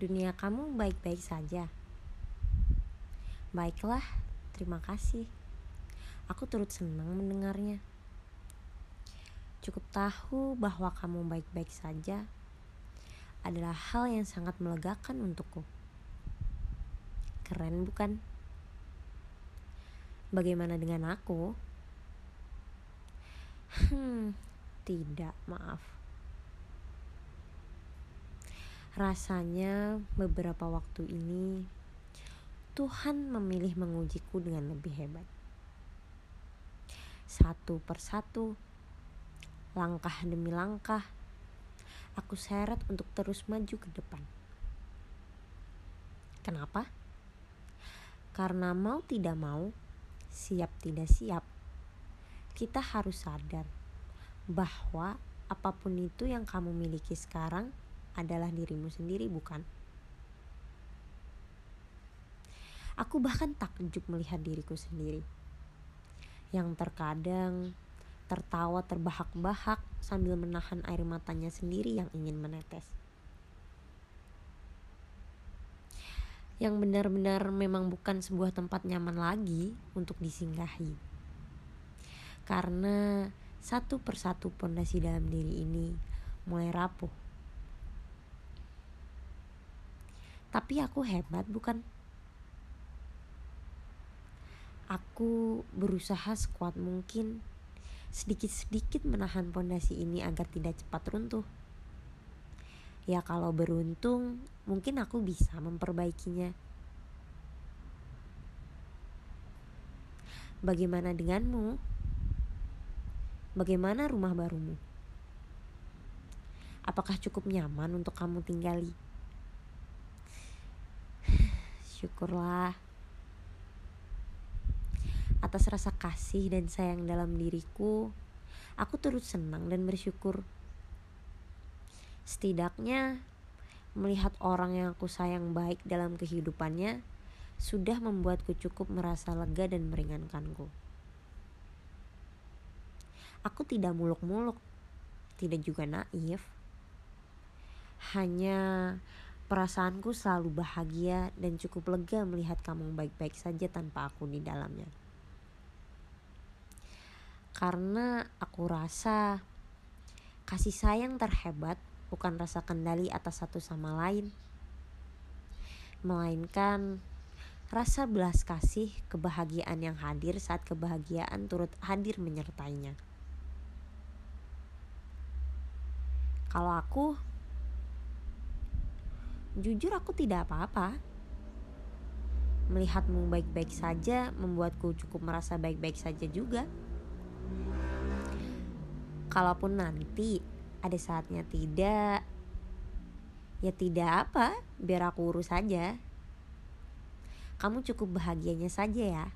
dunia kamu baik-baik saja. Baiklah, terima kasih. Aku turut senang mendengarnya. Cukup tahu bahwa kamu baik-baik saja adalah hal yang sangat melegakan untukku. Keren bukan? Bagaimana dengan aku? Hmm, tidak, maaf. Rasanya beberapa waktu ini Tuhan memilih mengujiku dengan lebih hebat. Satu persatu, langkah demi langkah, aku seret untuk terus maju ke depan. Kenapa? Karena mau tidak mau, siap tidak siap, kita harus sadar bahwa apa pun itu yang kamu miliki sekarang adalah dirimu sendiri, bukan? Aku bahkan takjub melihat diriku sendiri. Yang terkadang tertawa terbahak-bahak sambil menahan air matanya sendiri yang ingin menetes. Yang benar-benar memang bukan sebuah tempat nyaman lagi untuk disinggahi. Karena satu persatu pondasi dalam diri ini mulai rapuh Tapi aku hebat bukan? Aku berusaha sekuat mungkin sedikit-sedikit menahan pondasi ini agar tidak cepat runtuh. Ya kalau beruntung, mungkin aku bisa memperbaikinya. Bagaimana denganmu? Bagaimana rumah barumu? Apakah cukup nyaman untuk kamu tinggali? Syukurlah atas rasa kasih dan sayang dalam diriku. Aku turut senang dan bersyukur. Setidaknya melihat orang yang aku sayang baik dalam kehidupannya sudah membuatku cukup merasa lega dan meringankanku. Aku tidak muluk-muluk, tidak juga naif. Hanya Perasaanku selalu bahagia dan cukup lega melihat kamu baik-baik saja tanpa aku di dalamnya. Karena aku rasa kasih sayang terhebat bukan rasa kendali atas satu sama lain, melainkan rasa belas kasih kebahagiaan yang hadir saat kebahagiaan turut hadir menyertainya. Kalau aku Jujur aku tidak apa-apa. Melihatmu baik-baik saja membuatku cukup merasa baik-baik saja juga. Kalaupun nanti ada saatnya tidak, ya tidak apa, biar aku urus saja. Kamu cukup bahagianya saja ya.